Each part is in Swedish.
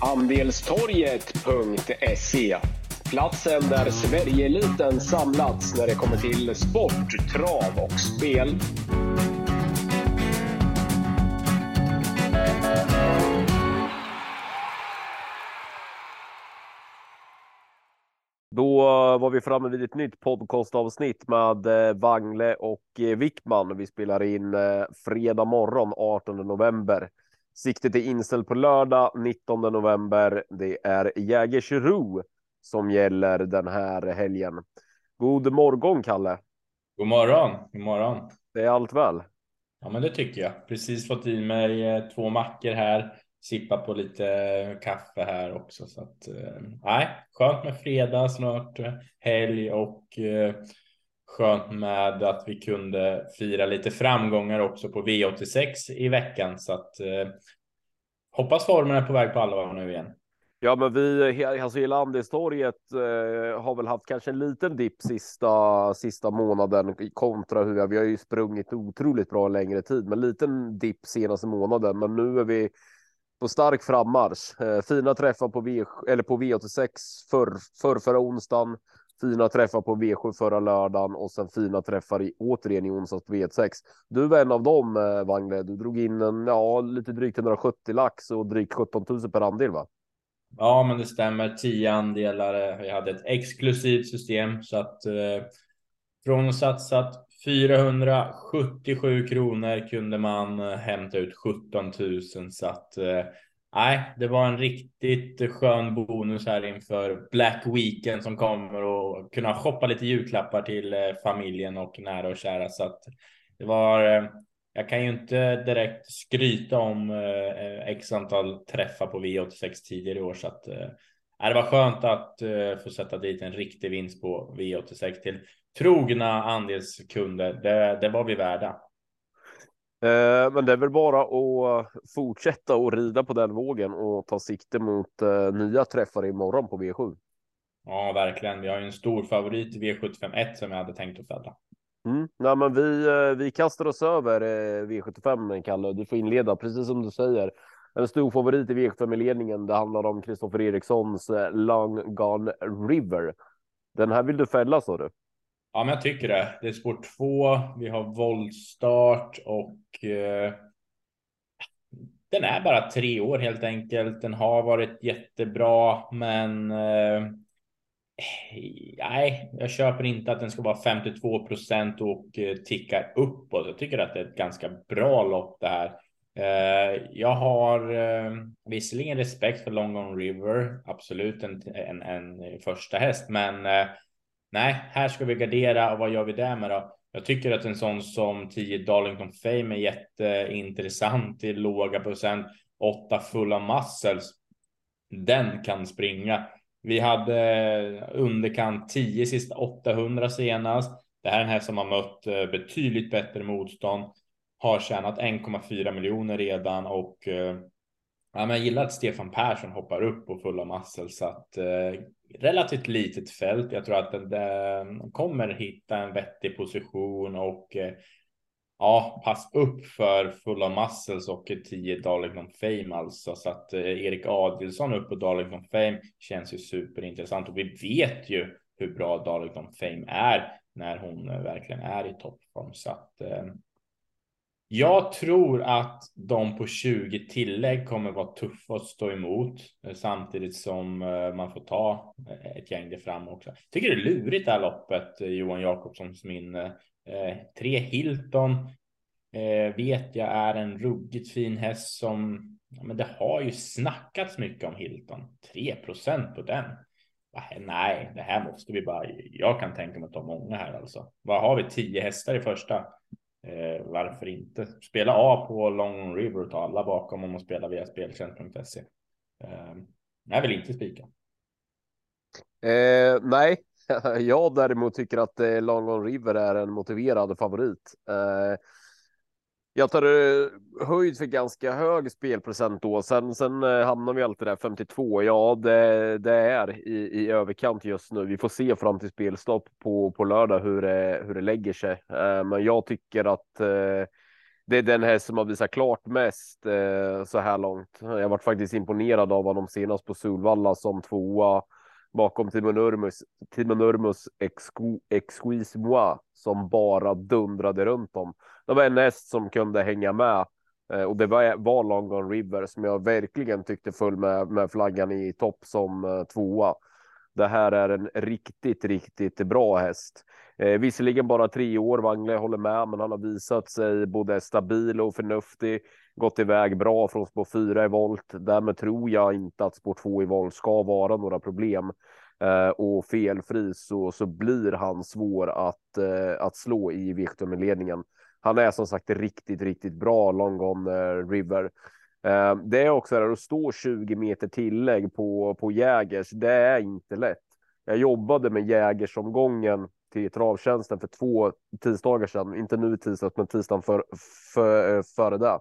Andelstorget.se Platsen där Sverigeeliten samlats när det kommer till sport, trav och spel. Då var vi framme vid ett nytt podcastavsnitt med eh, Wangle och eh, Wickman. Vi spelar in eh, fredag morgon 18 november. Siktet är inställt på lördag 19 november. Det är Jägersro som gäller den här helgen. God morgon Kalle. God morgon, god morgon. Det är allt väl? Ja, men det tycker jag. Precis fått i mig två mackor här sippa på lite kaffe här också. Så att eh, nej, skönt med fredag, snart eh, helg och eh, skönt med att vi kunde fira lite framgångar också på V86 i veckan. Så att eh, hoppas formen är på väg på allvar nu igen. Ja, men vi, alltså hela Landistorget eh, har väl haft kanske en liten dipp sista, sista månaden kontra hur vi har ju sprungit otroligt bra längre tid, men liten dipp senaste månaden. Men nu är vi på stark frammarsch. Eh, fina träffar på V eller på V86 för, för förra onsdagen. Fina träffar på V7 förra lördagen och sen fina träffar i, återigen i onsdags på V6. Du var en av dem, eh, Wangle. Du drog in en, ja, lite drygt 170 lax och drygt 17 000 per andel, va? Ja, men det stämmer. 10 andelar. Vi hade ett exklusivt system så att eh, från satsat 477 kronor kunde man eh, hämta ut 17 000 så att eh, nej, det var en riktigt skön bonus här inför Black Weekend som kommer och kunna shoppa lite julklappar till eh, familjen och nära och kära så att det var. Eh, jag kan ju inte direkt skryta om eh, x antal träffar på V86 tidigare i år så att det var skönt att få sätta dit en riktig vinst på V86 till trogna andelskunder. Det, det var vi värda. Eh, men det är väl bara att fortsätta och rida på den vågen och ta sikte mot eh, nya träffar imorgon på V7. Ja, verkligen. Vi har ju en stor favorit i V751 som jag hade tänkt att fälla. Mm. Nej, men vi, eh, vi kastar oss över V75, Kalle. Du får inleda, precis som du säger. En stor favorit i V75 i ledningen. Det handlar om Kristoffer Erikssons Long Gone River. Den här vill du fälla, sa du? Ja, men jag tycker det. Det är spår två. Vi har våldstart och eh, den är bara tre år helt enkelt. Den har varit jättebra, men eh, nej, jag köper inte att den ska vara 52 procent och eh, tickar uppåt. Jag tycker att det är ett ganska bra lopp det här. Eh, jag har eh, visserligen respekt för Long River, absolut en, en, en första häst, men eh, nej, här ska vi gardera och vad gör vi där med då? Jag tycker att en sån som 10 Darlington Fame är jätteintressant i låga procent. 8 fulla muscles. Den kan springa. Vi hade underkant 10 sista 800 senast. Det här är en häst som har mött eh, betydligt bättre motstånd. Har tjänat 1,4 miljoner redan och eh, Ja, men jag gillar att Stefan Persson hoppar upp på fulla massor så att eh, relativt litet fält. Jag tror att den, den kommer hitta en vettig position och eh, ja, pass upp för fulla muscles och 10 Darlington Fame alltså. Så att eh, Erik Adilsson upp på Darlington Fame känns ju superintressant. Och vi vet ju hur bra Darlington Fame är när hon eh, verkligen är i toppform. Så att eh, jag tror att de på 20 tillägg kommer vara tuffa att stå emot eh, samtidigt som eh, man får ta eh, ett gäng där fram också. Jag tycker det är lurigt det här loppet. Johan Jakobssons minne. tre Hilton vet jag är en ruggigt fin häst som ja, men det har ju snackats mycket om Hilton. 3% på den. Nej, det här måste vi bara. Jag kan tänka mig att ta många här alltså. Vad har vi? 10 hästar i första. Eh, varför inte? Spela A på Long River och ta alla bakom om man spelar via speltjänst.se. Eh, jag vill inte spika. Eh, nej, jag däremot tycker att eh, Long River är en motiverad favorit. Eh, jag tar eh, höjd för ganska hög spelprocent då. Sen, sen eh, hamnar vi alltid där 52. Ja, det, det är i, i överkant just nu. Vi får se fram till spelstopp på, på lördag hur det, hur det lägger sig. Eh, men jag tycker att det är den häst som har visat klart mest så här långt. Jag varit faktiskt imponerad av honom senast på Solvalla som tvåa bakom Timo Nurmus, Timon Urmus Exquise Moi som bara dundrade runt dem. Det var en häst som kunde hänga med eh, och det var, var Long Gone River som jag verkligen tyckte föll med, med flaggan i topp som eh, tvåa. Det här är en riktigt, riktigt bra häst. Eh, visserligen bara tre år, Wangle håller med, men han har visat sig både stabil och förnuftig. Gått iväg bra från spår 4 i volt. Därmed tror jag inte att spår 2 i volt ska vara några problem. Eh, och felfri så, så blir han svår att, eh, att slå i Victor-ledningen. Han är som sagt riktigt, riktigt bra long on eh, river. Eh, det är också där att stå 20 meter tillägg på, på Jägers. Det är inte lätt. Jag jobbade med Jägersomgången till travtjänsten för två tisdagar sedan, inte nu i tisdags, men tisdagen för, för, eh, före det.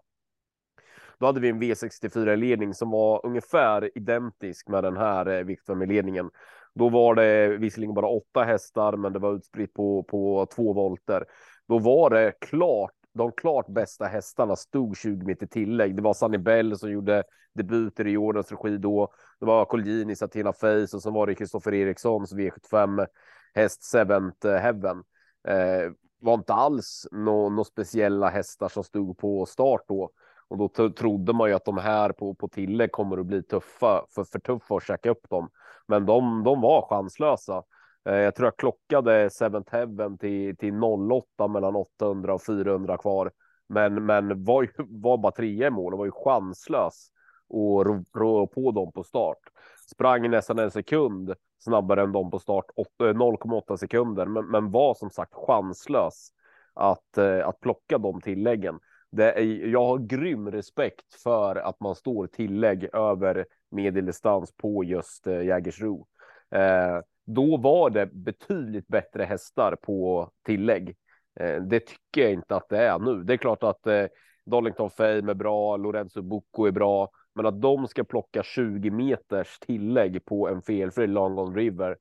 Då hade vi en V64 ledning som var ungefär identisk med den här eh, Victor ledningen. Då var det visserligen bara åtta hästar, men det var utspritt på, på två volter. Då var det klart de klart bästa hästarna stod 20 meter tillägg. Det var Sunny Bell som gjorde debuter i årets regi då. Det var Colgjini, Satina Face och så var det Kristoffer Erikssons V75 häst Seventh Heaven. Eh, var inte alls några no speciella hästar som stod på start då. Och då trodde man ju att de här på, på Tille kommer att bli tuffa, för, för tuffa att käka upp dem. Men de, de var chanslösa. Eh, jag tror jag klockade Seventh Heaven till, till 08 mellan 800 och 400 kvar. Men, men var, ju, var bara trea i mål och var ju chanslös och rå, rå på dem på start. Sprang nästan en sekund snabbare än de på start, 0,8 eh, sekunder, men, men var som sagt chanslös att, eh, att plocka de tilläggen. Det är, jag har grym respekt för att man står tillägg över medeldistans på just eh, Jägersro. Eh, då var det betydligt bättre hästar på tillägg. Eh, det tycker jag inte att det är nu. Det är klart att eh, Darlington Fame är bra, Lorenzo Bucco är bra, men att de ska plocka 20 meters tillägg på en felfri Long On River,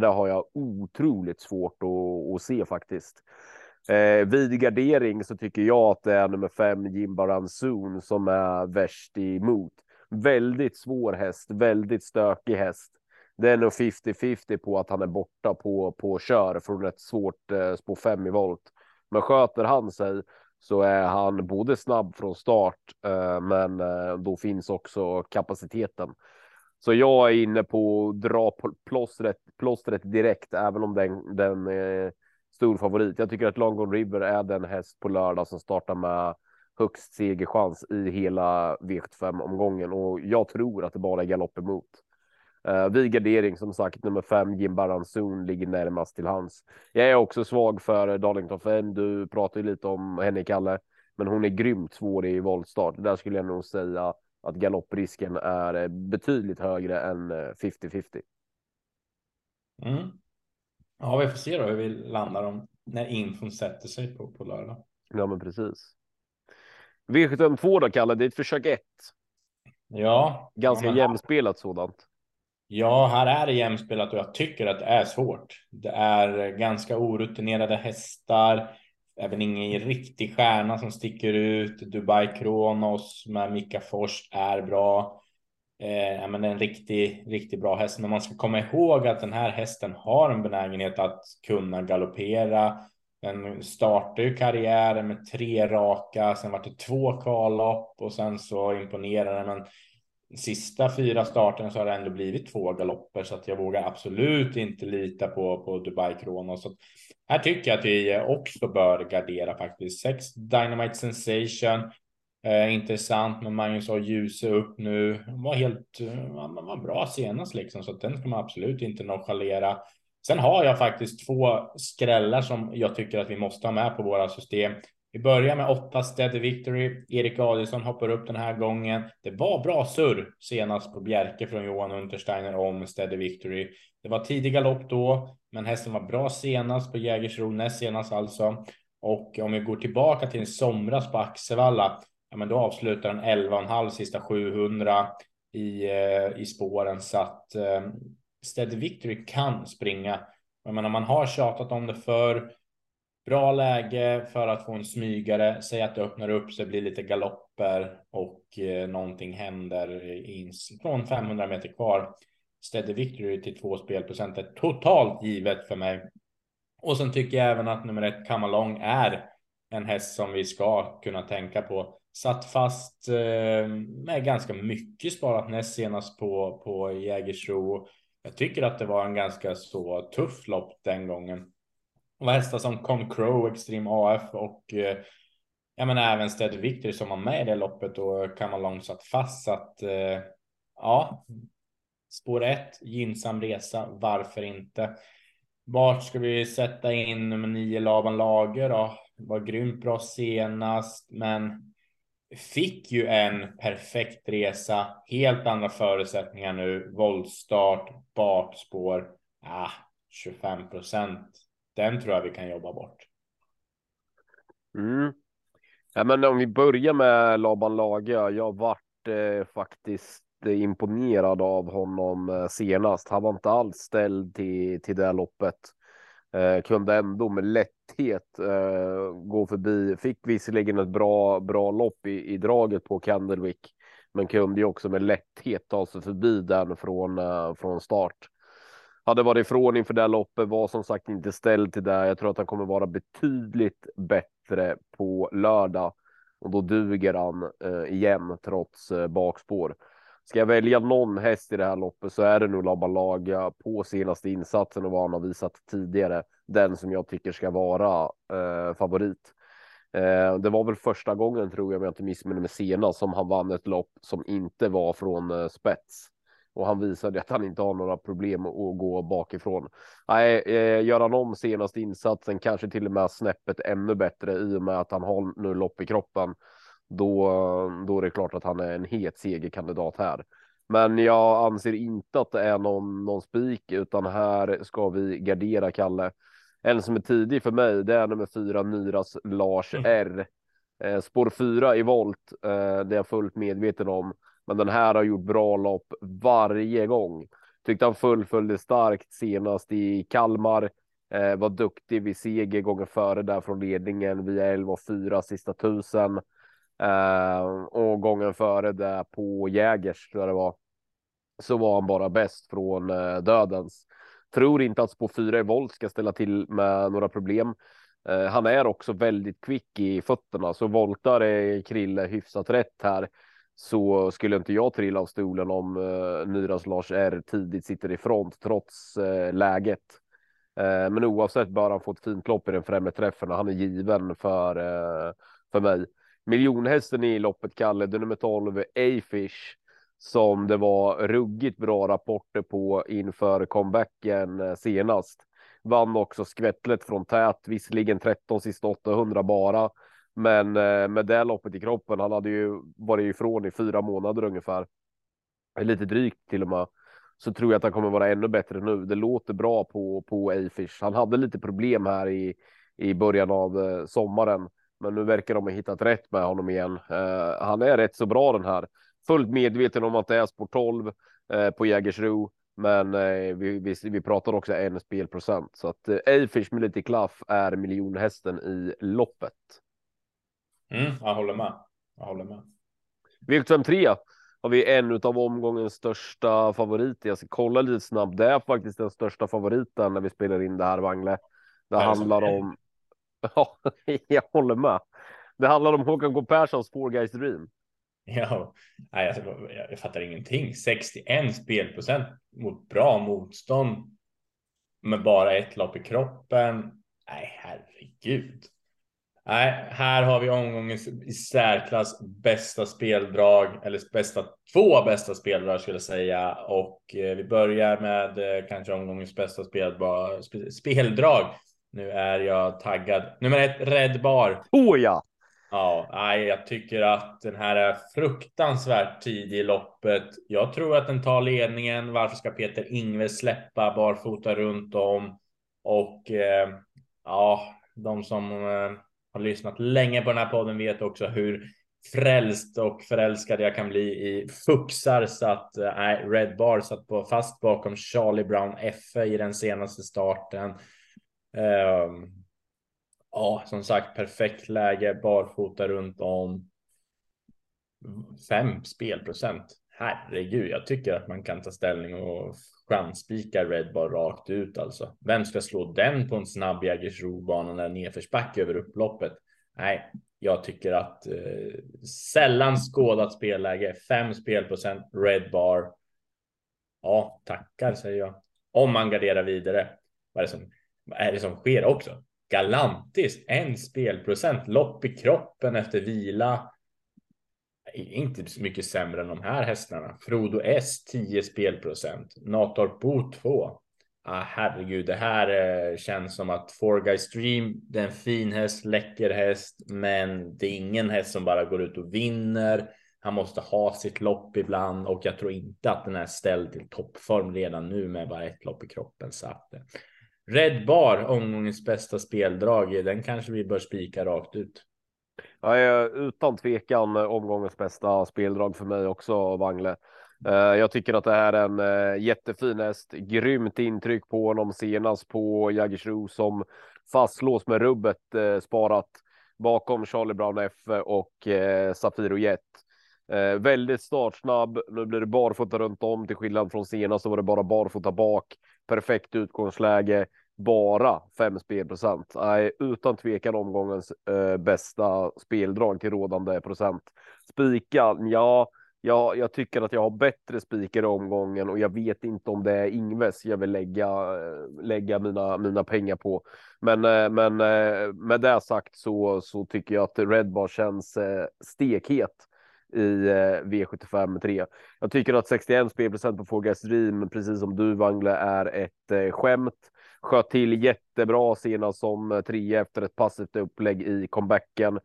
det har jag otroligt svårt att, att se faktiskt. Eh, vid gardering så tycker jag att det är nummer fem Jimba Ransoon som är värst emot. Väldigt svår häst, väldigt stökig häst. Det är nog 50-50 på att han är borta på, på kör från ett svårt eh, spår 5 i volt. Men sköter han sig så är han både snabb från start, eh, men eh, då finns också kapaciteten. Så jag är inne på att dra plåstret, plåstret direkt, även om den, den är stor favorit. Jag tycker att Longon River är den häst på lördag som startar med högst segerchans i hela V75 omgången och jag tror att det bara är galopp emot. Uh, vid gardering som sagt nummer fem Jim Baranzon ligger närmast till hans. Jag är också svag för Darlington Fame. Du pratar ju lite om henne Kalle, men hon är grymt svår i voltstart. Där skulle jag nog säga att galopprisken är betydligt högre än 50-50. Eh, mm. Ja, vi får se då hur vi landar om när infon sätter sig på, på lördag. Ja, men precis. V752 då, Kalle, det är ett försök ett. Ja. Ganska ja, jämspelat sådant. Ja, här är det jämspelat och jag tycker att det är svårt. Det är ganska orutinerade hästar, även ingen riktig stjärna som sticker ut. Dubai Kronos med Mika Fors är bra. Eh, men en riktigt, riktigt bra häst. Men man ska komma ihåg att den här hästen har en benägenhet att kunna galoppera. Den startade ju karriären med tre raka, sen var det två kvallopp och sen så imponerade den. Men sista fyra starten så har det ändå blivit två galopper så att jag vågar absolut inte lita på, på Dubai Kronos. Så här tycker jag att vi också bör gardera faktiskt. Sex Dynamite Sensation. Eh, intressant men Magnus har ljuset upp nu. Var helt han var bra senast liksom så att den ska man absolut inte nonchalera. Sen har jag faktiskt två skrällar som jag tycker att vi måste ha med på våra system. Vi börjar med åtta Steady Victory. Erik Adielsson hoppar upp den här gången. Det var bra surr senast på Bjerke från Johan Untersteiner om Steady Victory. Det var tidig galopp då, men hästen var bra senast på Jägersro, näst senast alltså. Och om vi går tillbaka till en somras på Axevalla, ja, men då avslutar den 11,5 sista 700 i, eh, i spåren så att eh, Steady Victory kan springa. Jag menar, man har tjatat om det för Bra läge för att få en smygare. Säg att det öppnar upp sig, blir lite galopper och eh, någonting händer in, från 500 meter kvar. Steady Victory till två spelprocent är totalt givet för mig. Och sen tycker jag även att nummer ett Kamalong är en häst som vi ska kunna tänka på. Satt fast eh, med ganska mycket sparat näst senast på, på Jägersro. Jag tycker att det var en ganska så tuff lopp den gången var hästar som Con Crow, Extreme AF och eh, ja, men även Steady Victory som var med i det loppet och kan man långsamt fast. Så att eh, ja, spår ett, gynnsam resa. Varför inte? Vart ska vi sätta in nummer nio Laban Lager då? Var grymt bra senast, men fick ju en perfekt resa. Helt andra förutsättningar nu. Våldstart, bakspår. Ah, 25 procent. Den tror jag vi kan jobba bort. Mm. Ja, men om vi börjar med Laban Lager. Jag vart eh, faktiskt imponerad av honom eh, senast. Han var inte alls ställd till, till det loppet. Eh, kunde ändå med lätthet eh, gå förbi. Fick visserligen ett bra, bra lopp i, i draget på Candlewick, men kunde ju också med lätthet ta sig förbi den från, eh, från start. Hade varit ifrån inför det loppet, var som sagt inte ställd till det. Jag tror att han kommer vara betydligt bättre på lördag och då duger han eh, igen trots eh, bakspår. Ska jag välja någon häst i det här loppet så är det nog Labalaga på senaste insatsen och vad han har visat tidigare. Den som jag tycker ska vara eh, favorit. Eh, det var väl första gången tror jag, om jag inte missminner mig senast, som han vann ett lopp som inte var från eh, spets. Och han visade att han inte har några problem att gå bakifrån. Nej, eh, gör han om senaste insatsen, kanske till och med snäppet ännu bättre i och med att han har nu lopp i kroppen då, då är det klart att han är en het segerkandidat här. Men jag anser inte att det är någon, någon spik, utan här ska vi gardera Kalle. En som är tidig för mig, det är nummer fyra, Nyras Lars mm. R. Eh, spår fyra i volt, eh, det är jag fullt medveten om. Men den här har gjort bra lopp varje gång. Tyckte han fullföljde starkt senast i Kalmar. Eh, var duktig vid seger gången före där från ledningen via 11 och 4 sista tusen. Eh, och gången före det på Jägers tror jag det var. Så var han bara bäst från eh, dödens. Tror inte att spår 4 i volt ska ställa till med några problem. Eh, han är också väldigt kvick i fötterna, så voltar är Krille hyfsat rätt här så skulle inte jag trilla av stolen om eh, Nyras Lars R tidigt sitter i front trots eh, läget. Eh, men oavsett bör han få ett fint lopp i den främre träffen. och Han är given för, eh, för mig miljonhästen i loppet, Kalle, det är nummer 12, A-Fish, som det var ruggigt bra rapporter på inför comebacken eh, senast. Vann också skvättlet från tät, visserligen 13 sista 800 bara, men eh, med det loppet i kroppen, han hade ju varit ifrån i fyra månader ungefär. Lite drygt till och med. Så tror jag att han kommer vara ännu bättre nu. Det låter bra på, på Afish. Han hade lite problem här i, i början av eh, sommaren men nu verkar de ha hittat rätt med honom igen. Eh, han är rätt så bra den här. Fullt medveten om att det är sport 12 eh, på Jägersro. Men eh, vi, vi, vi pratar också en spelprocent. Så att eh, Afish med lite klaff är miljonhästen i loppet. Mm, jag håller med. Jag håller med. V75 3 har vi en av omgångens största favoriter. Jag ska kolla lite snabbt. Det är faktiskt den största favoriten när vi spelar in det här Wangle. Det, det handlar om Ja, jag håller med. Det handlar om Håkan K Perssons Four Guys Dream. Ja, nej, jag, jag, jag fattar ingenting. 61 spelprocent mot bra motstånd med bara ett lopp i kroppen. Nej, herregud. Nej, här har vi omgångens i särklass bästa speldrag eller bästa två bästa speldrag skulle jag säga. Och eh, vi börjar med eh, kanske omgångens bästa speldrag. speldrag nu är jag taggad. Nummer ett, Red Bar. Oh ja! Ja, nej, jag tycker att den här är fruktansvärt tidig i loppet. Jag tror att den tar ledningen. Varför ska Peter Ingve släppa barfota runt om? Och eh, ja, de som eh, har lyssnat länge på den här podden vet också hur frälst och förälskad jag kan bli i fuxar så att eh, Red Bar satt på fast bakom Charlie Brown F i den senaste starten. Um, Ja, som sagt, perfekt läge, barfota runt om. Fem spelprocent. Herregud, jag tycker att man kan ta ställning och chansspika Red Bar rakt ut alltså. Vem ska slå den på en snabb Jägersro-bana när nedförsbacke över upploppet? Nej, jag tycker att eh, sällan skådat spelläge. Fem spelprocent Red Bar. Ja, tackar säger jag. Om man garderar vidare. Vad är det som, är det som sker också? Galantis, en spelprocent, lopp i kroppen efter vila. Inte så mycket sämre än de här hästarna. Frodo S 10 spelprocent, Natorp Bo 2. Ah, herregud, det här eh, känns som att Four Guys Dream, det är en fin häst, läcker häst, men det är ingen häst som bara går ut och vinner. Han måste ha sitt lopp ibland och jag tror inte att den är ställd till toppform redan nu med bara ett lopp i kroppen. Så att eh. Red Bar, omgångens bästa speldrag, den kanske vi bör spika rakt ut. Ja, utan tvekan omgångens bästa speldrag för mig också, Wangle. Eh, jag tycker att det här är en eh, jättefin häst. Grymt intryck på honom senast på Jägersro som fastlås med rubbet eh, sparat bakom Charlie Brown F och Safiro Jet. Väldigt startsnabb. Nu blir det barfota runt om till skillnad från senast så var det bara barfota bak. Perfekt utgångsläge bara 5 spelprocent. Nej, utan tvekan omgångens eh, bästa speldrag till rådande procent. Spika, ja, ja, jag tycker att jag har bättre spikar i omgången och jag vet inte om det är Ingves jag vill lägga, eh, lägga mina, mina pengar på. Men, eh, men eh, med det sagt så, så tycker jag att Red Bar känns eh, stekhet i eh, V75 3. Jag tycker att 61 spelprocent på Fogas Dream, precis som du Wangle, är ett skämt sköt till jättebra senast som trea efter ett passivt upplägg i comebacken.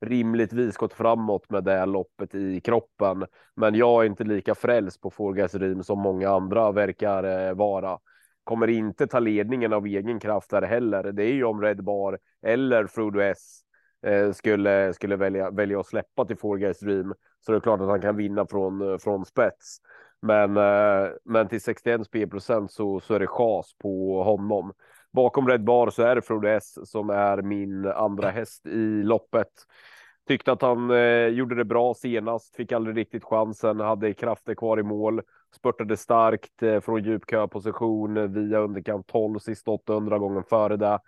Rimligtvis gått framåt med det loppet i kroppen, men jag är inte lika frälst på Forgas Rim som många andra verkar eh, vara. Kommer inte ta ledningen av egen kraft där heller. Det är ju om Red Bar eller Frodo S eh, skulle skulle välja välja att släppa till Forgas Dream så det är klart att han kan vinna från eh, från spets. Men, eh, men till 61 spelprocent så, så är det chas på honom. Bakom Red Bar så är det Frode S som är min andra häst i loppet. Tyckte att han eh, gjorde det bra senast, fick aldrig riktigt chansen, hade krafter kvar i mål, spurtade starkt eh, från djup köposition eh, via underkant 12 sista 800 gången före det.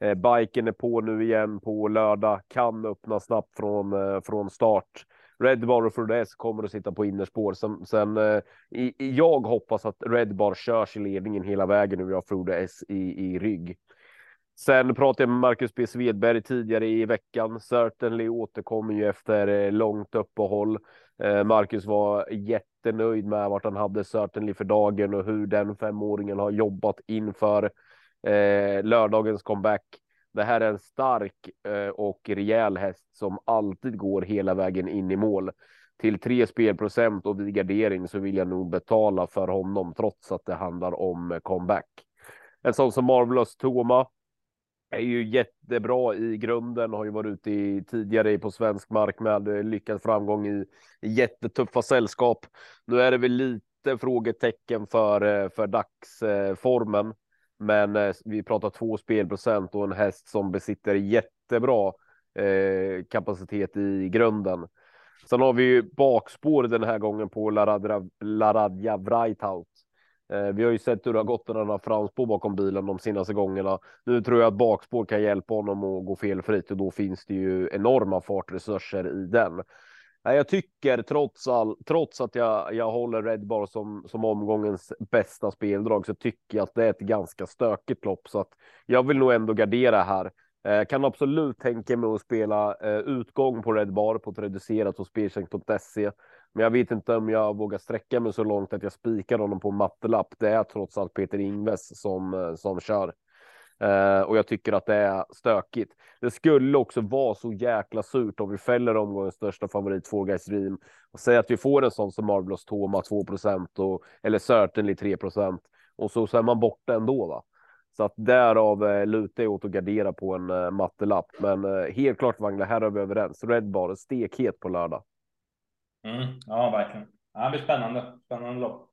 Eh, biken är på nu igen på lördag, kan öppna snabbt från, eh, från start. Red Bar och Frodo S kommer att sitta på innerspår. Sen, sen eh, i, jag hoppas att Red Bar körs i ledningen hela vägen nu. Vi har Frodo S i, i rygg. Sen pratade jag med Marcus B Svedberg tidigare i veckan. Certainly återkommer ju efter eh, långt uppehåll. Eh, Marcus var jättenöjd med vart han hade Certainly för dagen och hur den femåringen har jobbat inför eh, lördagens comeback. Det här är en stark eh, och rejäl häst som alltid går hela vägen in i mål. Till 3 spelprocent och vid gardering så vill jag nog betala för honom trots att det handlar om eh, comeback. En sån som Marvelous Toma är ju jättebra i grunden, har ju varit ute i tidigare på svensk mark med eh, lyckad framgång i, i jättetuffa sällskap. Nu är det väl lite frågetecken för, för dagsformen. Men eh, vi pratar två spelprocent och en häst som besitter jättebra eh, kapacitet i grunden. Sen har vi ju bakspår den här gången på Laradja, Laradja Vreithout. Eh, vi har ju sett hur det har gått när han har framspår bakom bilen de senaste gångerna. Nu tror jag att bakspår kan hjälpa honom att gå felfritt och då finns det ju enorma fartresurser i den. Jag tycker trots all, trots att jag, jag håller Red Bar som, som omgångens bästa speldrag så tycker jag att det är ett ganska stökigt lopp så att jag vill nog ändå gardera här. Eh, kan absolut tänka mig att spela eh, utgång på Red Bar på ett reducerat hos speltjänst.se. Men jag vet inte om jag vågar sträcka mig så långt att jag spikar honom på mattelapp. Det är trots allt Peter Ingves som, eh, som kör. Eh, och jag tycker att det är stökigt. Det skulle också vara så jäkla surt om vi fäller omgångens största favorit Four Guys Dream och säger att vi får en sån som Marvelous Toma 2 och eller Certainly 3% och så, så är man borta ändå. Va? Så att därav eh, lutar jag åt att gardera på en eh, mattelapp. Men eh, helt klart Wangla, här är vi överens. Red Bar, stekhet på lördag. Mm, ja, verkligen. Ja, det blir spännande. Spännande lopp.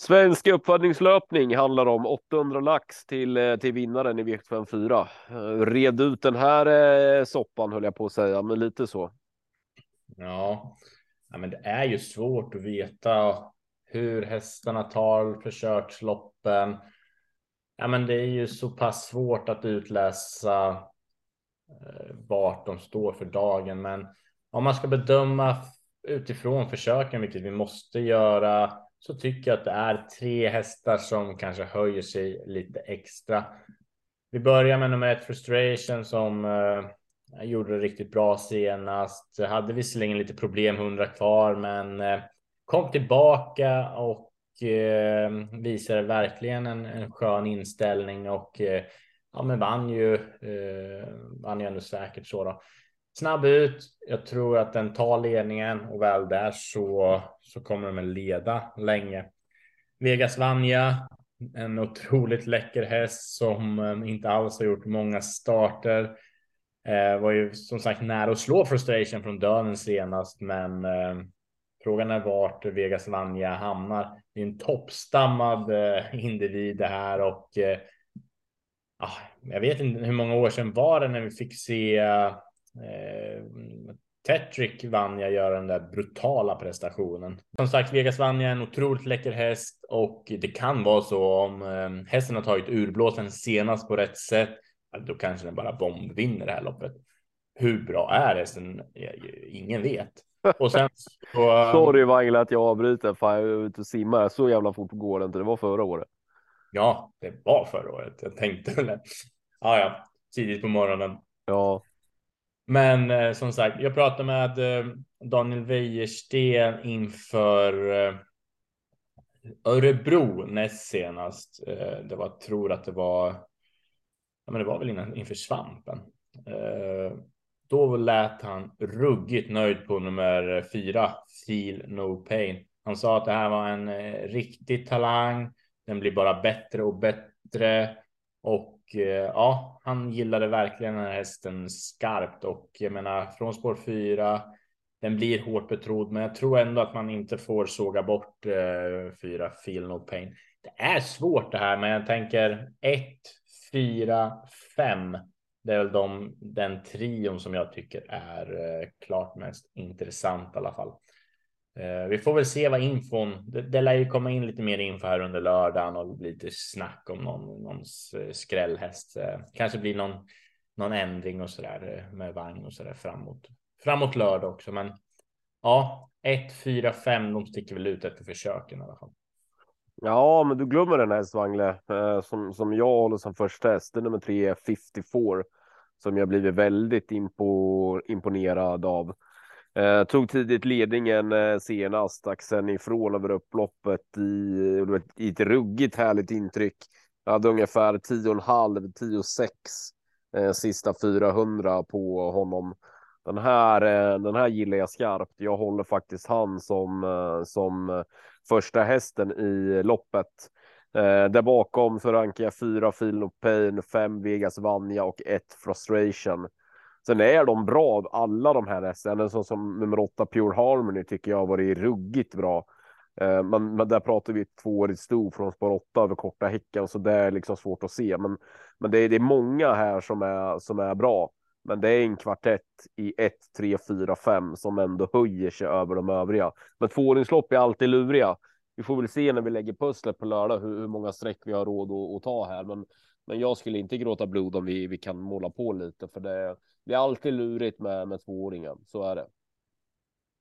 Svensk uppfödningslöpning handlar om 800 lax till, eh, till vinnaren i V754. Eh, red ut den här eh, soppan höll jag på att säga, men lite så. Ja, ja men det är ju svårt att veta hur hästarna tar försöksloppen. Ja, men det är ju så pass svårt att utläsa vart de står för dagen. Men om man ska bedöma utifrån försöken, vilket vi måste göra, så tycker jag att det är tre hästar som kanske höjer sig lite extra. Vi börjar med nummer ett Frustration som eh, gjorde det riktigt bra senast. Hade visserligen lite problem 100 kvar, men eh, kom tillbaka och eh, visade verkligen en, en skön inställning och eh, ja, men vann ju. Eh, vann ju ändå säkert så då. Snabb ut. Jag tror att den tar ledningen och väl där så så kommer de att leda länge. Vegas Vanja, en otroligt läcker häst som eh, inte alls har gjort många starter. Eh, var ju som sagt nära att slå frustration från döden senast, men eh, Frågan är vart Vegas Vanja hamnar. Det är en toppstammad eh, individ det här och eh, ah, jag vet inte hur många år sedan var det när vi fick se eh, Tetrick Vanja göra den där brutala prestationen. Som sagt, Vegas Vanja är en otroligt läcker häst och det kan vara så om eh, hästen har tagit urblåsen senast på rätt sätt. Då kanske den bara bombvinner det här loppet. Hur bra är hästen? Ingen vet. Och sen så... Um, Sorry Wangla att jag avbryter. Fan, jag är ute och simmar. Så jävla fort går det inte. Det var förra året. Ja, det var förra året. Jag tänkte väl. Ja, ja, tidigt på morgonen. Ja. Men eh, som sagt, jag pratade med eh, Daniel Wäjersten inför eh, Örebro näst senast. Eh, det var, tror att det var. Ja, men det var väl innan, inför svampen. Eh, då lät han ruggigt nöjd på nummer fyra, Feel No Pain. Han sa att det här var en eh, riktig talang. Den blir bara bättre och bättre och Eh, ja, han gillade verkligen den här hästen skarpt och jag menar från spår 4. Den blir hårt betrodd, men jag tror ändå att man inte får såga bort eh, fyra Feel No Pain. Det är svårt det här, men jag tänker ett, fyra, fem det är väl de, den trion som jag tycker är eh, klart mest intressant i alla fall. Eh, vi får väl se vad infon, det, det lär ju komma in lite mer info här under lördagen och lite snack om någon, någon eh, skrällhäst. Eh, kanske blir någon, någon ändring och så där med vagn och så där framåt, framåt lördag också. Men ja, 1, 4, 5, de sticker väl ut efter försöken i alla fall. Ja, men du glömmer den här Svangle som, som jag håller som första häst. Nummer tre, 54 som jag blivit väldigt impo, imponerad av. Eh, tog tidigt ledningen eh, senast, stack sen ifrån över upploppet i, eh, i ett ruggigt härligt intryck. Jag hade ungefär 10,5, 10,6 eh, sista 400 på honom. Den här, eh, den här gillar jag skarpt. Jag håller faktiskt han som, eh, som eh, första hästen i loppet. Eh, där bakom så rankar jag fyra Feel No Pain, fem Vegas Vanja och ett Frustration. Sen är de bra, alla de här hästarna. Så som nummer åtta Pure Harmony tycker jag har varit ruggigt bra. Eh, men, men där pratar vi tvåårigt sto från spår åtta över korta häcken, så det är liksom svårt att se. Men, men det, är, det är många här som är, som är bra. Men det är en kvartett i 1, 3, 4, 5 som ändå höjer sig över de övriga. Men tvååringslopp är alltid luriga vi får väl se när vi lägger pusslet på lördag hur, hur många streck vi har råd att, att, ta här. Men, men jag skulle inte gråta blod om vi, vi kan måla på lite, för det, det är alltid lurigt med, med tvååringen. Så är det.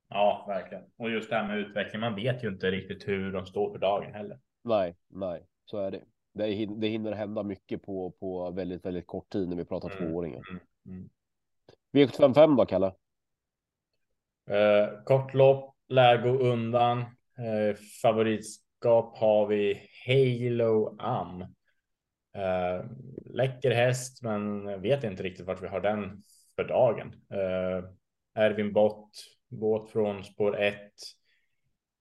Ja, verkligen. Och just det här med utveckling. Man vet ju inte riktigt hur de står för dagen heller. Nej, nej, så är det. Det, det hinner hända mycket på, på väldigt, väldigt kort tid när vi pratar mm, tvååringar. Mm, mm. V755 då, Kalle? Eh, kort lopp, lär gå undan. Eh, favoritskap har vi Halo Am. Eh, läcker häst, men vet inte riktigt vart vi har den för dagen. Eh, Ervin Bott, båt från spår 1.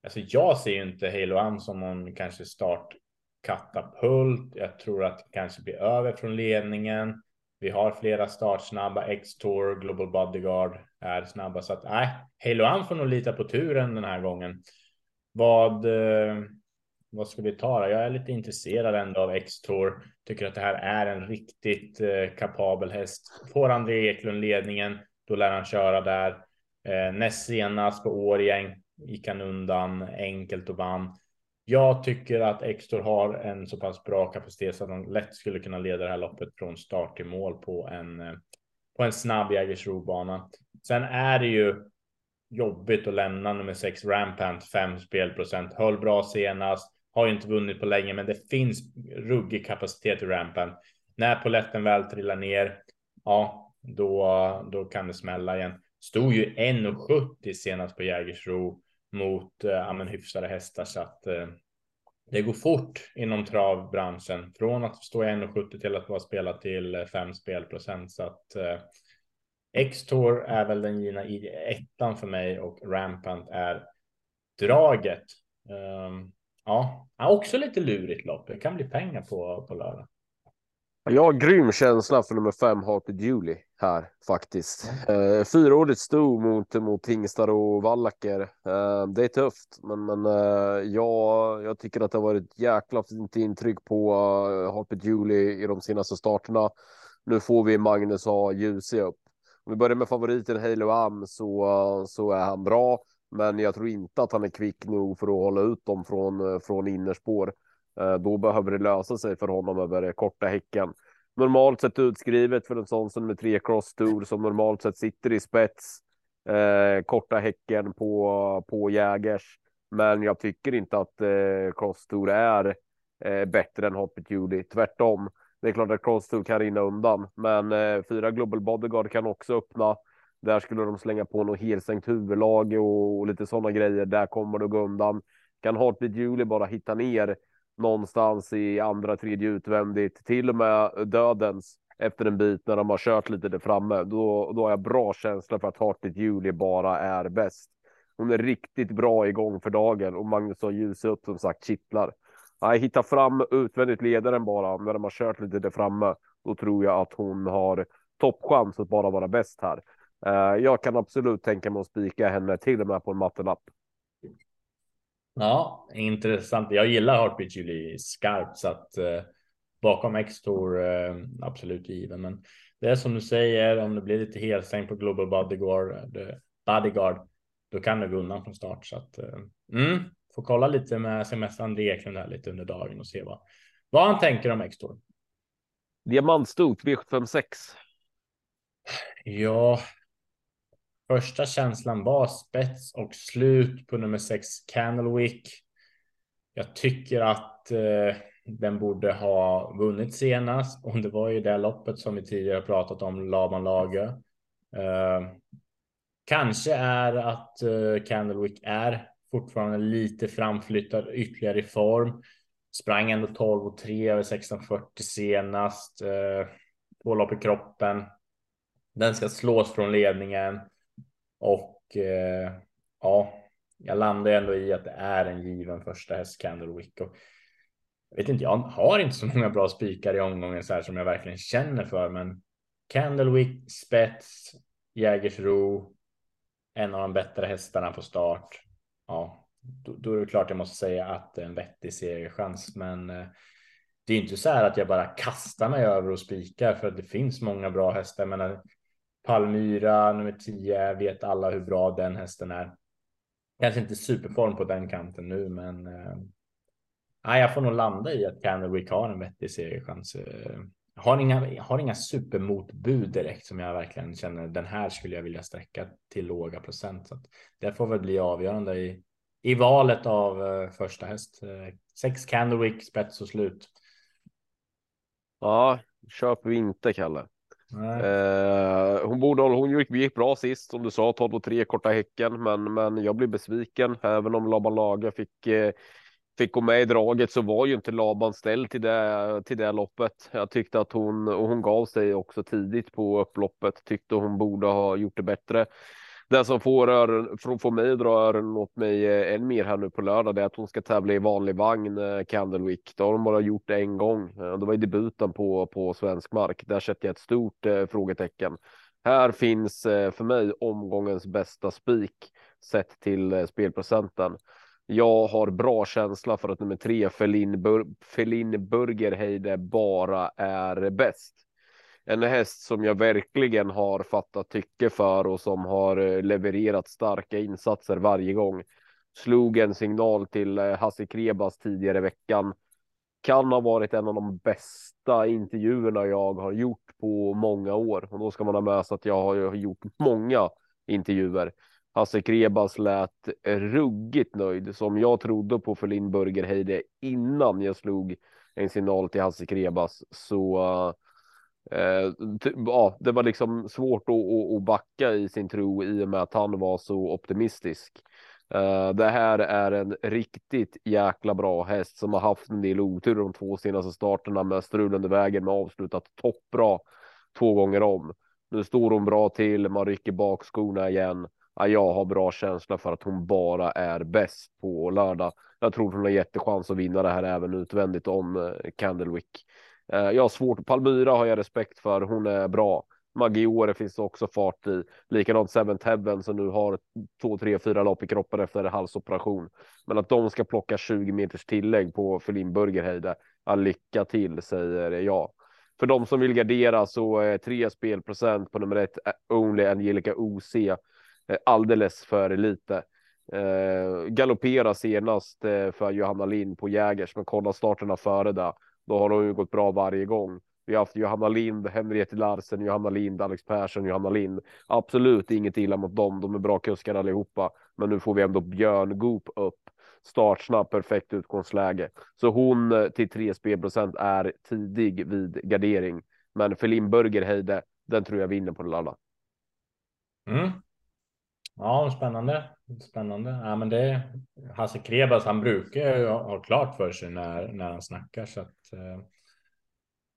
Alltså jag ser ju inte Halo Am som någon kanske startkatapult. Jag tror att det kanske blir över från ledningen. Vi har flera startsnabba. X-Tour, Global Bodyguard är snabba. Så att nej, Halo Am får nog lita på turen den här gången. Vad, eh, vad ska vi ta? Då? Jag är lite intresserad ändå av X-Tour. Tycker att det här är en riktigt eh, kapabel häst. Får André Eklund ledningen, då lär han köra där. Eh, näst senast på Årjäng gick han undan enkelt och vann. Jag tycker att Extor har en så pass bra kapacitet så att de lätt skulle kunna leda det här loppet från start till mål på en eh, på en snabb Jägersro-bana. Sen är det ju jobbigt att lämna nummer sex Rampant 5 spelprocent. Höll bra senast, har ju inte vunnit på länge, men det finns ruggig kapacitet i rampen. När poletten väl trillar ner, ja, då, då kan det smälla igen. Stod ju 1,70 senast på Jägersro mot eh, ja, men hyfsade hästar så att eh, det går fort inom travbranschen från att stå i 1,70 till att vara spelat till eh, 5 spelprocent så att eh, X-Tour är väl den givna i ettan för mig och Rampant är draget. Um, ja, också lite lurigt lopp. Det kan bli pengar på, på lördag. Jag har grym känsla för nummer fem, Hearted Julie här faktiskt. Eh, fyraårigt sto mot, mot Hingstar och Wallacker. Eh, det är tufft, men, men eh, jag, jag tycker att det har varit jäkla fint intryck på eh, uh, Hearted Julie i de senaste starterna. Nu får vi Magnus ha ljus upp. Om vi börjar med favoriten Halo Am så, eh, så är han bra, men jag tror inte att han är kvick nog för att hålla ut dem från, eh, från innerspår. Eh, då behöver det lösa sig för honom över eh, korta häcken. Normalt sett utskrivet för en sån som med tre cross tour som normalt sett sitter i spets. Eh, korta häcken på, på Jägers. Men jag tycker inte att eh, cross tour är eh, bättre än Hoppet Judy. Tvärtom. Det är klart att cross tour kan rinna undan, men eh, fyra Global Bodyguard kan också öppna. Där skulle de slänga på något helsänkt huvudlag och, och lite sådana grejer. Där kommer det gå undan. Kan Heartbeat Julie bara hitta ner någonstans i andra, tredje utvändigt, till och med dödens efter en bit när de har kört lite där framme. Då, då har jag bra känsla för att Heartbeat Julie bara är bäst. Hon är riktigt bra igång för dagen och Magnus har upp som sagt kittlar. Nej, hitta fram utvändigt ledaren bara när de har kört lite där framme. Då tror jag att hon har toppchans att bara vara bäst här. Uh, jag kan absolut tänka mig att spika henne till och med på en mattelapp. Ja, intressant. Jag gillar Heartbeat Julie skarpt så att uh, bakom X-Tour uh, absolut given. Men det är som du säger, om det blir lite helstängt på Global Bodyguard, bodyguard då kan det gå undan från start. Så att, mm, får kolla lite med semester André Eklund här lite under dagen och se vad, vad han tänker om X-Tour. Diamantstort V756. Ja. Första känslan var spets och slut på nummer sex Candlewick. Jag tycker att eh, den borde ha vunnit senast och det var ju det loppet som vi tidigare pratat om, Laban Lager. Eh, kanske är att eh, Candlewick är fortfarande lite framflyttad ytterligare i form. Sprang ändå 12 och 3 över 1640 senast. Eh, två lopp i kroppen. Den ska slås från ledningen och eh, ja, jag landar ändå i att det är en given första häst Candlewick och jag vet inte, jag har inte så många bra spikar i omgången så här som jag verkligen känner för, men Candlewick, spets, Jägersro, en av de bättre hästarna på start ja, då, då, är det klart jag måste säga att det är en vettig segerchans. Men eh, det är inte så här att jag bara kastar mig över och spikar för att det finns många bra hästar. Men Palmyra nummer 10 vet alla hur bra den hästen är. Kanske inte superform på den kanten nu, men eh, nej, jag får nog landa i att Candlewick har en vettig segerchans. Eh, har inga, har inga supermotbud direkt som jag verkligen känner den här skulle jag vilja sträcka till låga procent. Så att det får väl bli avgörande i, i valet av eh, första häst. Eh, sex sex Candlewick, spets och slut. Ja, köper vi inte Kalle. Eh, hon borde hon gick, gick bra sist som du sa 12 och 3 korta häcken, men, men jag blir besviken även om Laban Laga fick eh, fick gå med i draget så var ju inte Laban ställd till det, till det loppet. Jag tyckte att hon, och hon gav sig också tidigt på upploppet, tyckte hon borde ha gjort det bättre. Det som får, öron, får mig att dra öronen åt mig eh, än mer här nu på lördag, det är att hon ska tävla i vanlig vagn, eh, Candlewick. Det har hon bara gjort en gång. Eh, det var i debuten på, på svensk mark. Där sätter jag ett stort eh, frågetecken. Här finns eh, för mig omgångens bästa spik sett till eh, spelprocenten. Jag har bra känsla för att nummer tre Felin, Bur Felin Burgerheide bara är bäst. En häst som jag verkligen har fattat tycke för och som har eh, levererat starka insatser varje gång. Slog en signal till eh, Hasse Krebas tidigare i veckan. Kan ha varit en av de bästa intervjuerna jag har gjort på många år och då ska man ha med sig att jag har gjort många intervjuer. Hasse Krebas lät ruggigt nöjd som jag trodde på för Linn Burgerheide innan jag slog en signal till Hasse Krebas. Så eh, Eh, ja, det var liksom svårt att, att backa i sin tro i och med att han var så optimistisk. Eh, det här är en riktigt jäkla bra häst som har haft en del otur de två senaste starterna med strul under vägen med avslutat toppbra två gånger om. Nu står hon bra till, man rycker bakskorna igen ja, jag har bra känsla för att hon bara är bäst på lördag. Jag tror hon har jättechans att vinna det här även utvändigt om eh, Candlewick. Eh, jag har svårt. Palmyra har jag respekt för. Hon är bra. Maggiore finns det också fart i. Likadant Seven Heaven som nu har två, tre, fyra lopp i kroppen efter halsoperation. Men att de ska plocka 20 meters tillägg på för Burgerheide. Ja, lycka till säger jag. För de som vill gardera så är tre spelprocent på nummer ett eh, Only Angelica OC eh, alldeles för lite. Eh, galoppera senast eh, för Johanna Lind på Jägers, men kolla starterna före det. Då har de ju gått bra varje gång. Vi har haft Johanna Lind, Henriette Larsen, Johanna Lind, Alex Persson, Johanna Lind. Absolut inget illa mot dem. De är bra kuskar allihopa, men nu får vi ändå Björn Goop upp. Startsnabb, perfekt utgångsläge. Så hon eh, till 3 spelprocent är tidig vid gardering. Men för Lindburger Heide, den tror jag vinner på lördag. Mm. Ja, spännande. Spännande. Ja, men det Hasse Krebas, han brukar ju ha klart för sig när, när han snackar så att. Eh,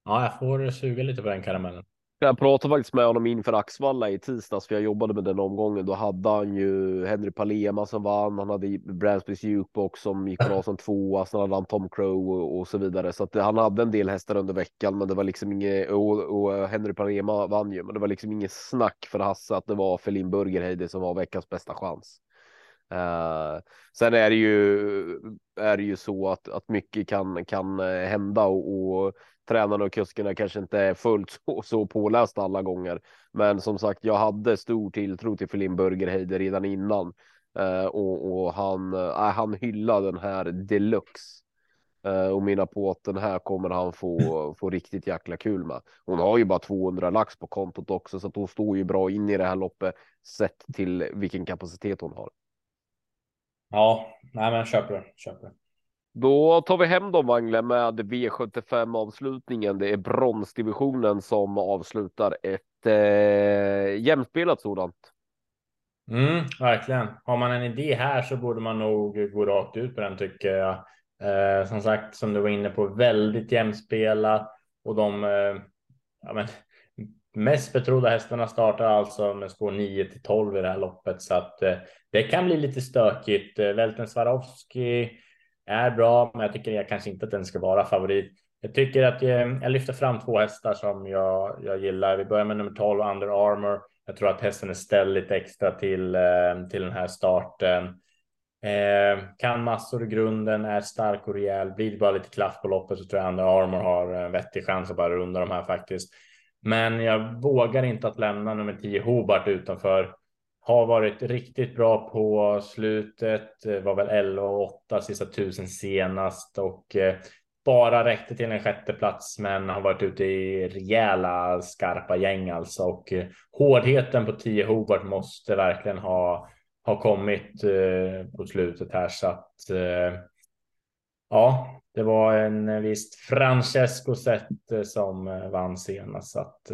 ja, jag får suga lite på den karamellen. Jag pratade faktiskt med honom inför Axvalla i tisdags för jag jobbade med den omgången. Då hade han ju Henry Palema som vann. Han hade Bransbys Jukebox som gick bra som tvåa. Sen hade han Tom Crow och, och så vidare. Så att han hade en del hästar under veckan, men det var liksom inget och, och eh, Henry Palema vann ju, men det var liksom inget snack för Hasse att det var Felin Burgerheide som var veckans bästa chans. Uh, sen är det ju, är det ju så att, att mycket kan, kan eh, hända och, och tränarna och kuskarna kanske inte är fullt så, så pålästa alla gånger. Men som sagt, jag hade stor tilltro till Filin Burgerheide redan innan uh, och, och, han, uh, han hyllade den här deluxe. Uh, och mina på att den här kommer han få, få riktigt jäkla kul med. Hon har ju bara 200 lax på kontot också så att hon står ju bra in i det här loppet sett till vilken kapacitet hon har. Ja, nej men köper, köper. Då tar vi hem dem Wangle med V75 avslutningen. Det är bronsdivisionen som avslutar ett eh, jämspelat sådant. Mm, verkligen. Har man en idé här så borde man nog gå rakt ut på den tycker jag. Eh, som sagt, som du var inne på, väldigt jämspelat och de eh, ja, men, mest betrodda hästarna startar alltså med spår 9 till 12 i det här loppet så att eh, det kan bli lite stökigt. Eh, Välten Swarovski är bra, men jag tycker jag kanske inte att den ska vara favorit. Jag tycker att jag, jag lyfter fram två hästar som jag, jag gillar. Vi börjar med nummer 12, Under Armour. Jag tror att hästen är ställd lite extra till, eh, till den här starten. Eh, kan massor i grunden, är stark och rejäl. Blir det bara lite klaff på loppet så tror jag Under Armour har en vettig chans att bara runda de här faktiskt. Men jag vågar inte att lämna nummer 10 Hobart utanför har varit riktigt bra på slutet. Var väl 11 och 8 sista tusen senast. Och eh, bara räckte till en sjätte plats, men har varit ute i rejäla skarpa gäng alltså. Och eh, hårdheten på 10 Hobart måste verkligen ha har kommit eh, på slutet här. Så att eh, ja, det var en visst Francesco Zet som vann senast. Så att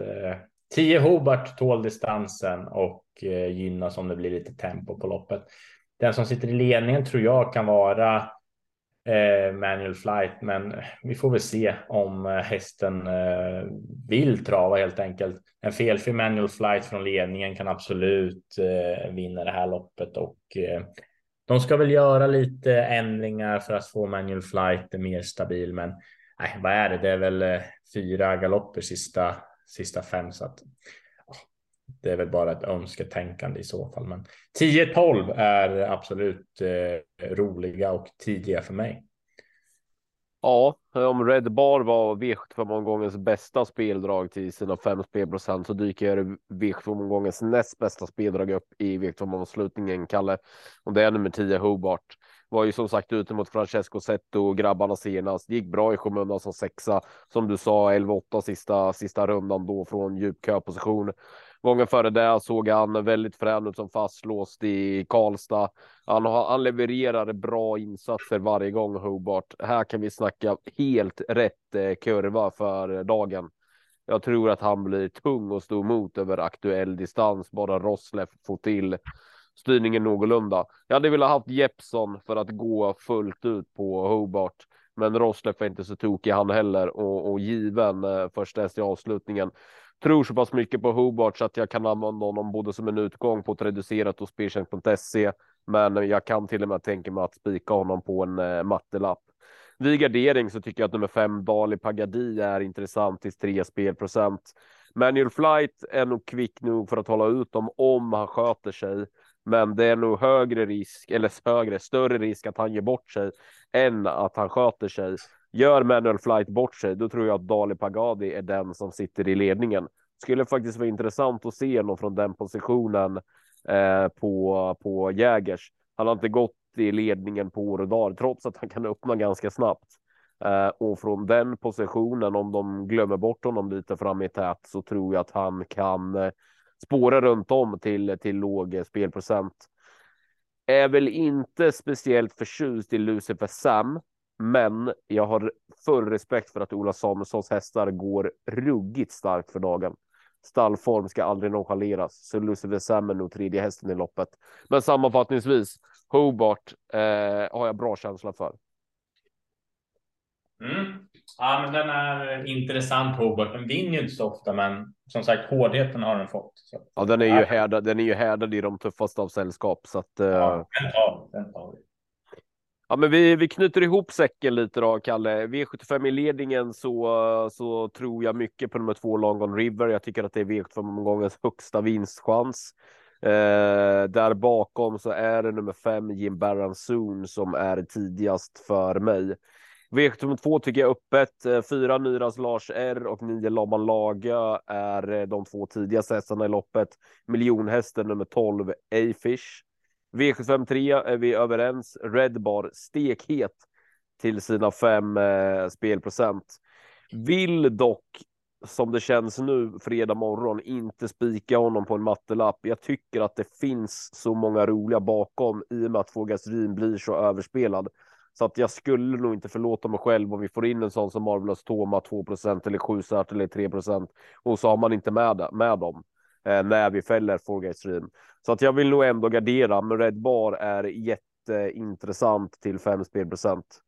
10 Hobart tål distansen och eh, gynnas om det blir lite tempo på loppet. Den som sitter i ledningen tror jag kan vara eh, manual flight, men vi får väl se om eh, hästen eh, vill trava helt enkelt. En felfri manual flight från ledningen kan absolut eh, vinna det här loppet och eh, de ska väl göra lite ändringar för att få manual flight mer stabil, men nej, vad är det? Det är väl eh, fyra galopper sista sista fem. Så att det är väl bara ett önsketänkande i så fall. Men 10-12 är absolut eh, roliga och tidiga för mig. Ja, om Red Bar var V75-omgångens bästa speldrag till sina fem spelprocent så dyker V75-omgångens näst bästa speldrag upp i V75-avslutningen, Kalle. Och det är nummer 10, Hobart. Var ju som sagt ute mot Francesco Zetto och grabbarna senast. Det Gick bra i skymundan som sexa. Som du sa, 11-8 sista, sista rundan då från djup köposition. Gången före det såg han väldigt frän ut som fastlåst i Karlstad. Han, har, han levererar bra insatser varje gång Hobart. Här kan vi snacka helt rätt eh, kurva för dagen. Jag tror att han blir tung och stå emot över aktuell distans. Bara Rosleff får till styrningen någorlunda. Jag hade velat haft Jeppson för att gå fullt ut på Hobart. Men Rosleff är inte så tokig han heller och, och given eh, första häst i avslutningen tror så pass mycket på Hobart så att jag kan använda honom både som en utgång på ett reducerat och speltjänst.se. Men jag kan till och med tänka mig att spika honom på en eh, mattelapp. Vid gardering så tycker jag att nummer fem Dali Pagadi är intressant till 3 spelprocent. Manual Flight är nog kvick nog för att hålla ut dem om han sköter sig. Men det är nog högre risk eller högre, större risk att han ger bort sig än att han sköter sig. Gör manual flight bort sig, då tror jag att Dali Pagadi är den som sitter i ledningen. Skulle faktiskt vara intressant att se någon från den positionen eh, på, på Jägers. Han har inte gått i ledningen på år och dagar, trots att han kan öppna ganska snabbt. Eh, och från den positionen, om de glömmer bort honom lite fram i tät, så tror jag att han kan eh, spåra runt om till, till låg spelprocent. Är väl inte speciellt förtjust i Lucifer Sam, men jag har full respekt för att Ola Samuelssons hästar går ruggigt starkt för dagen. Stallform ska aldrig nonchaleras, så Lucifer Sam är nog tredje hästen i loppet. Men sammanfattningsvis, Hobart eh, har jag bra känsla för. Mm. Ja, men den är intressant Hobart. Den vinner ju inte så ofta, men som sagt hårdheten har den fått. Så. Ja, den är ju härdad. Den är ju härdad i de tuffaste av sällskap så att. Eh... Ja, den tar, den tar vi. Ja, men vi, vi knyter ihop säcken lite då, Kalle. V75 i ledningen så, så tror jag mycket på nummer två Longon River. Jag tycker att det är V75-omgångens högsta vinstchans. Eh, där bakom så är det nummer fem Jim Barran Soon som är tidigast för mig. V72 tycker jag öppet. Eh, fyra Nyras Lars R och nio Laban Laga är eh, de två tidigaste hästarna i loppet. Miljonhästen nummer 12 A-Fish. V753 är vi överens. Redbar stekhet till sina fem eh, spelprocent. Vill dock som det känns nu fredag morgon inte spika honom på en mattelapp. Jag tycker att det finns så många roliga bakom i och med att Fogas blir så överspelad. Så att jag skulle nog inte förlåta mig själv om vi får in en sån som Marvelous Toma 2% eller 7 eller 3% och så har man inte med, med dem eh, när vi fäller Fogasrin. Så att jag vill nog ändå gardera, men Red Bar är jätteintressant till 5 spelprocent.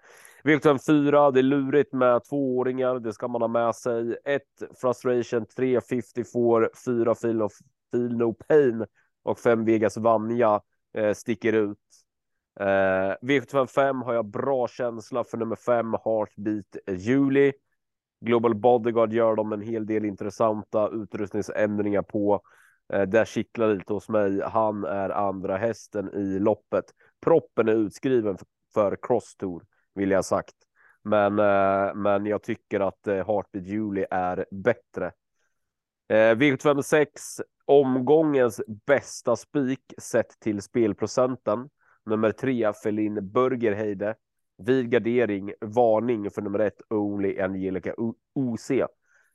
V4, det är lurigt med tvååringar, det ska man ha med sig. 1 Frustration, 3 54, 4 Feel, of, Feel No Pain och 5 Vegas Vanja eh, sticker ut. Eh, V75 har jag bra känsla för nummer 5 Heartbeat eh, Juli. Global Bodyguard gör de en hel del intressanta utrustningsändringar på. Eh, där kittlar lite hos mig. Han är andra hästen i loppet. Proppen är utskriven för Cross Tour vill jag sagt. Men, eh, men jag tycker att eh, Heartbeat Juli är bättre. Eh, V756 omgångens bästa spik sett till spelprocenten. Nummer tre Felin Burgerheide. Vid gardering varning för nummer ett Only Angelica OC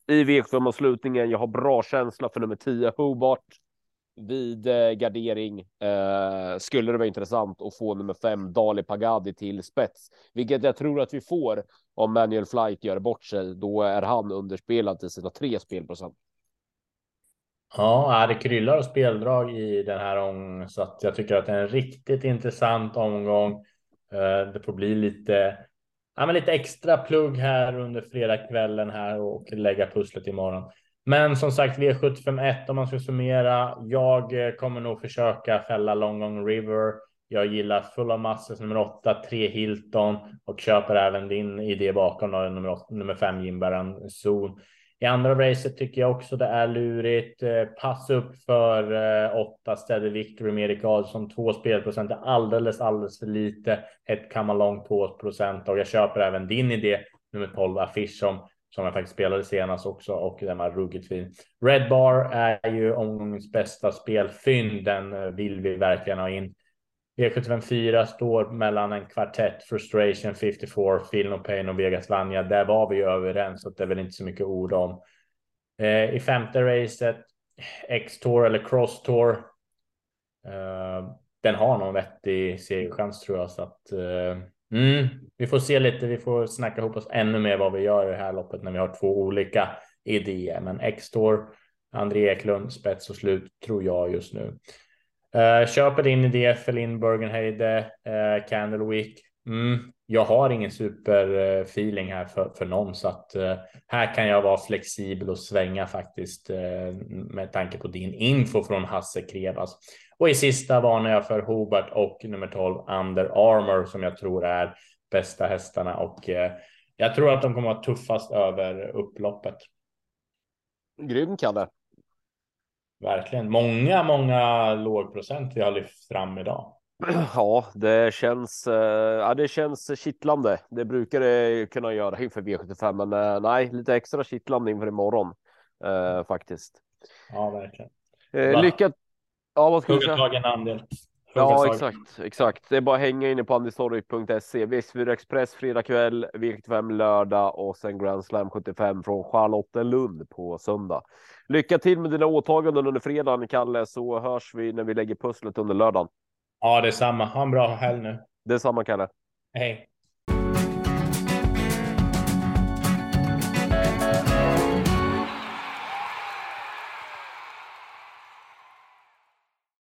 i V75-avslutningen. Jag har bra känsla för nummer 10 Hobart. Vid eh, gardering eh, skulle det vara intressant att få nummer 5 Dali Pagadi till spets, vilket jag tror att vi får om Manuel Flight gör bort sig. Då är han underspelad till sina tre spelprocent. Ja, det kryllar och speldrag i den här omgången så att jag tycker att det är en riktigt intressant omgång. Eh, det får bli lite ja, men lite extra plugg här under fredagskvällen här och lägga pusslet imorgon. Men som sagt V751 om man ska summera. Jag eh, kommer nog försöka fälla Longong River. Jag gillar Full of Masses nummer 8, 3 Hilton och köper även din idé bakom då, nummer, 8, nummer 5 Jimbaran Zon. I andra racet tycker jag också det är lurigt. Eh, pass upp för eh, åtta städer Victory Medical som två spelprocent är alldeles, alldeles för lite. Ett Kamalong på procent och jag köper även din idé nummer 12 affisch som som jag faktiskt spelade senast också och den var ruggigt fin. Red Bar är ju omgångens bästa spelfynd. Den eh, vill vi verkligen ha in. E V75 4 står mellan en kvartett, Frustration 54, Feel No Pain och Vegas Vanja. Där var vi överens så det är väl inte så mycket ord om. Eh, I femte racet, X-Tour eller Cross-Tour. Eh, den har någon vettig segerchans tror jag så att eh, mm, vi får se lite. Vi får snacka ihop oss ännu mer vad vi gör i det här loppet när vi har två olika idéer. Men X-Tour, André Eklund, spets och slut tror jag just nu. Uh, köper din idé för Lindbergen Heide, uh, eh, Candle Week. Mm, jag har ingen superfeeling eh, här för, för någon så att uh, här kan jag vara flexibel och svänga faktiskt uh, med tanke på din info från Hasse Krevas. Och i sista varnar jag för Hobart och nummer 12 Under Armour som jag tror är bästa hästarna och uh, jag tror att de kommer att vara tuffast över upploppet. Grym Kalle. Verkligen. Många, många lågprocent vi har lyft fram idag. Ja, det känns. Eh, ja, det känns kittlande. Det brukar det kunna göra inför V75, men eh, nej, lite extra kittlande inför imorgon eh, faktiskt. Ja, verkligen. Eh, lycka. Ja, vad ska du säga? Tagen andel. Ja, exakt, exakt. Det är bara att hänga inne på andistorg.se. V4 Express fredag kväll, V75 lördag och sen Grand Slam 75 från Charlottenlund på söndag. Lycka till med dina åtaganden under fredagen, Kalle, så hörs vi när vi lägger pusslet under lördagen. Ja, detsamma. Ha en bra helg nu. Detsamma, Kalle. Hej.